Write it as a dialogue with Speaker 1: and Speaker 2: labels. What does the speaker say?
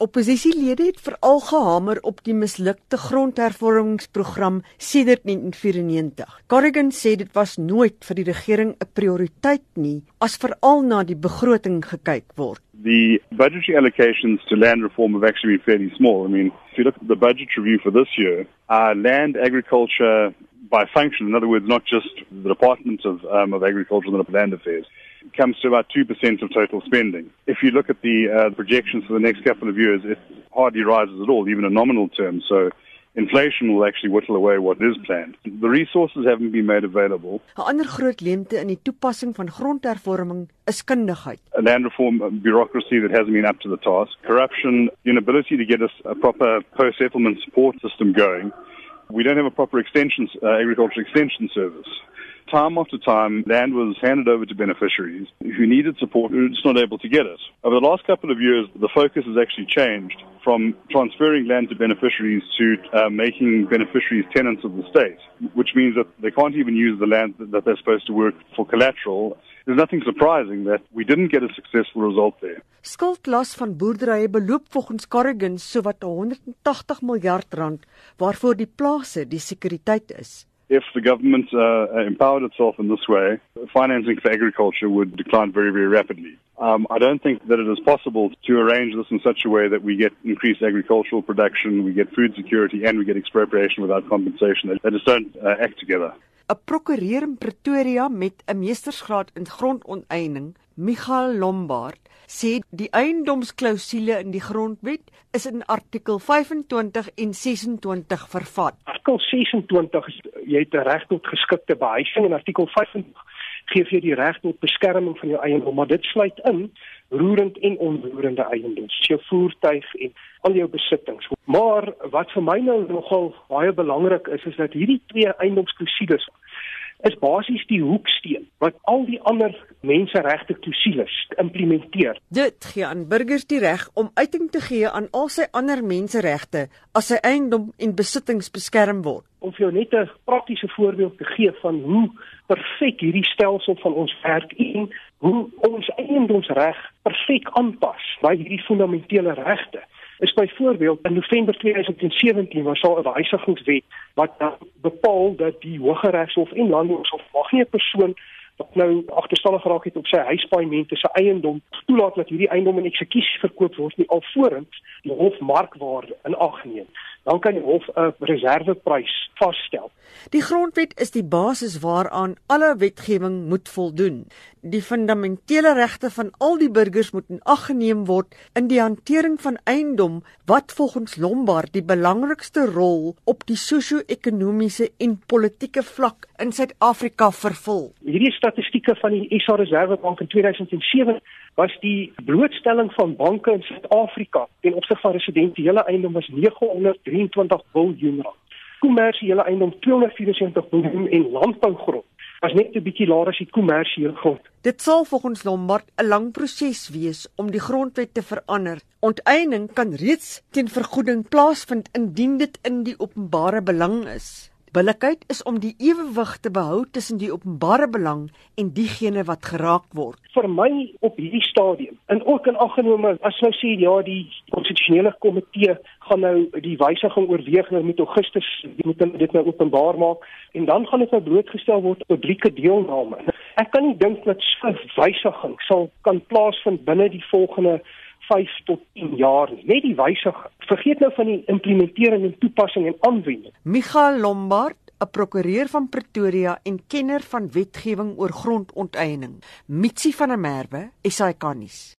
Speaker 1: Opposisielede het veral gehamer op die mislukte grondhervormingsprogram sedert 1994. Corrigan sê dit was nooit vir die regering 'n prioriteit nie as veral na die begroting gekyk word.
Speaker 2: The budgetary allocations to land reform have actually been fairly small. I mean, if you look at the budget review for this year, uh, land agriculture by function, in other words, not just the Department of, um, of Agriculture and Land Affairs, comes to about 2% of total spending. If you look at the uh, projections for the next couple of years, it hardly rises at all, even in nominal terms. So inflation will actually whittle away what is planned. The resources haven't been made available.
Speaker 1: 'n Ander groot leemte in die toepassing van grondhervorming is kundigheid.
Speaker 2: A land reform bureaucracy that hasn't been up to the task, corruption, inability to get us a proper post-settlement support system going. We don't have a proper extension, uh, agriculture extension service. Time after time, land was handed over to beneficiaries who needed support who were just not able to get it. Over the last couple of years, the focus has actually changed from transferring land to beneficiaries to uh, making beneficiaries tenants of the state, which means that they can't even use the land that they're supposed to work for collateral. There's nothing surprising that we didn't get a successful result there.
Speaker 1: Skuldlas van boerderye beloop volgens Corrigan sowat 180 miljard rand waarvoor die plase die sekuriteit is.
Speaker 2: If the government uh, empowered itself in this way, financing for agriculture would decline very, very rapidly. Um, I don't think that it is possible to arrange this in such a way that we get increased agricultural production, we get food security, and we get expropriation without compensation. They just don't uh, act together.
Speaker 1: 'n Prokureur in Pretoria met 'n meestersgraad in grondonteiening, Michael Lombard, sê die eiendomsklousule in die grondwet is in artikel 25 en 26 vervat.
Speaker 3: Artikel 26 jy het 'n reg tot geskikte behuising en artikel 25 gee vir die reg tot beskerming van jou eiendom, maar dit sluit in roerend en onroerende eiendom, jou voertuig en al jou besittings. Maar wat vir my nou nogal baie belangrik is, is dat hierdie twee eiendomsklousules is basies die hoeksteen wat al die ander menseregte klousules implementeer.
Speaker 1: Dit gee aan burgers die reg om uiting te gee aan al sy ander menseregte as sy eiendom en besittings beskerm word.
Speaker 3: Om vir jou net 'n praktiese voorbeeld te gee van hoe perfek hierdie stelsel van ons werk en hoe ons eiendomsreg perfek aanpas by hierdie fundamentele regte is byvoorbeeld in November 2017 was daar 'n wysigingswet wat bepaal dat die Hooggeregshof en Landbouhof mag nie 'n persoon wat nou agterstallig geraak het op sy huispaaiemente se eiendom toelaat dat hierdie eiendom in eksekusie verkoop word nie alvorens die hof markwaarde in ag neem. Dan kan die hof 'n reserveprys vasstel.
Speaker 1: Die grondwet is die basis waaraan alle wetgewing moet voldoen. Die fundamentele regte van al die burgers moet in ag geneem word in die hantering van eiendom wat volgens Lombard die belangrikste rol op die sosio-ekonomiese en politieke vlak in Suid-Afrika vervul.
Speaker 3: Hierdie statistieke van die SA Reservebank in 2007 was die blootstelling van banke in Suid-Afrika ten opsigte van residensiële eiendom was 923 miljard rand kommersiële eiendom 274 miljoen en landbougrond was net 'n bietjie laer as die kommersiële grond.
Speaker 1: Dit sal volgens Lombard 'n lang proses wees om die grondwet te verander. Onteiening kan reeds teen vergoeding plaasvind indien dit in die openbare belang is. Billikheid is om die ewewig te behou tussen die openbare belang en diegene wat geraak word.
Speaker 3: Vir my op hierdie stadium, en ook in aggenome as nou sê ja, die konstitusionele komitee gaan nou die wysiging oorweeg nou met Augustus, moet dit nou openbaar maak en dan gaan dit nou blootgestel word publieke deelname. Ek kan nie dink dat so 'n wysiging sal kan plaasvind binne die volgende 5 tot 10 jaar nie. Net die wysig. Vergeet nou van die implementering en toepassing en aanwending.
Speaker 1: Michael Lombard 'n prokureur van Pretoria en kenner van wetgewing oor grondonteiening. Mitsi van der Merwe, SAK nuus.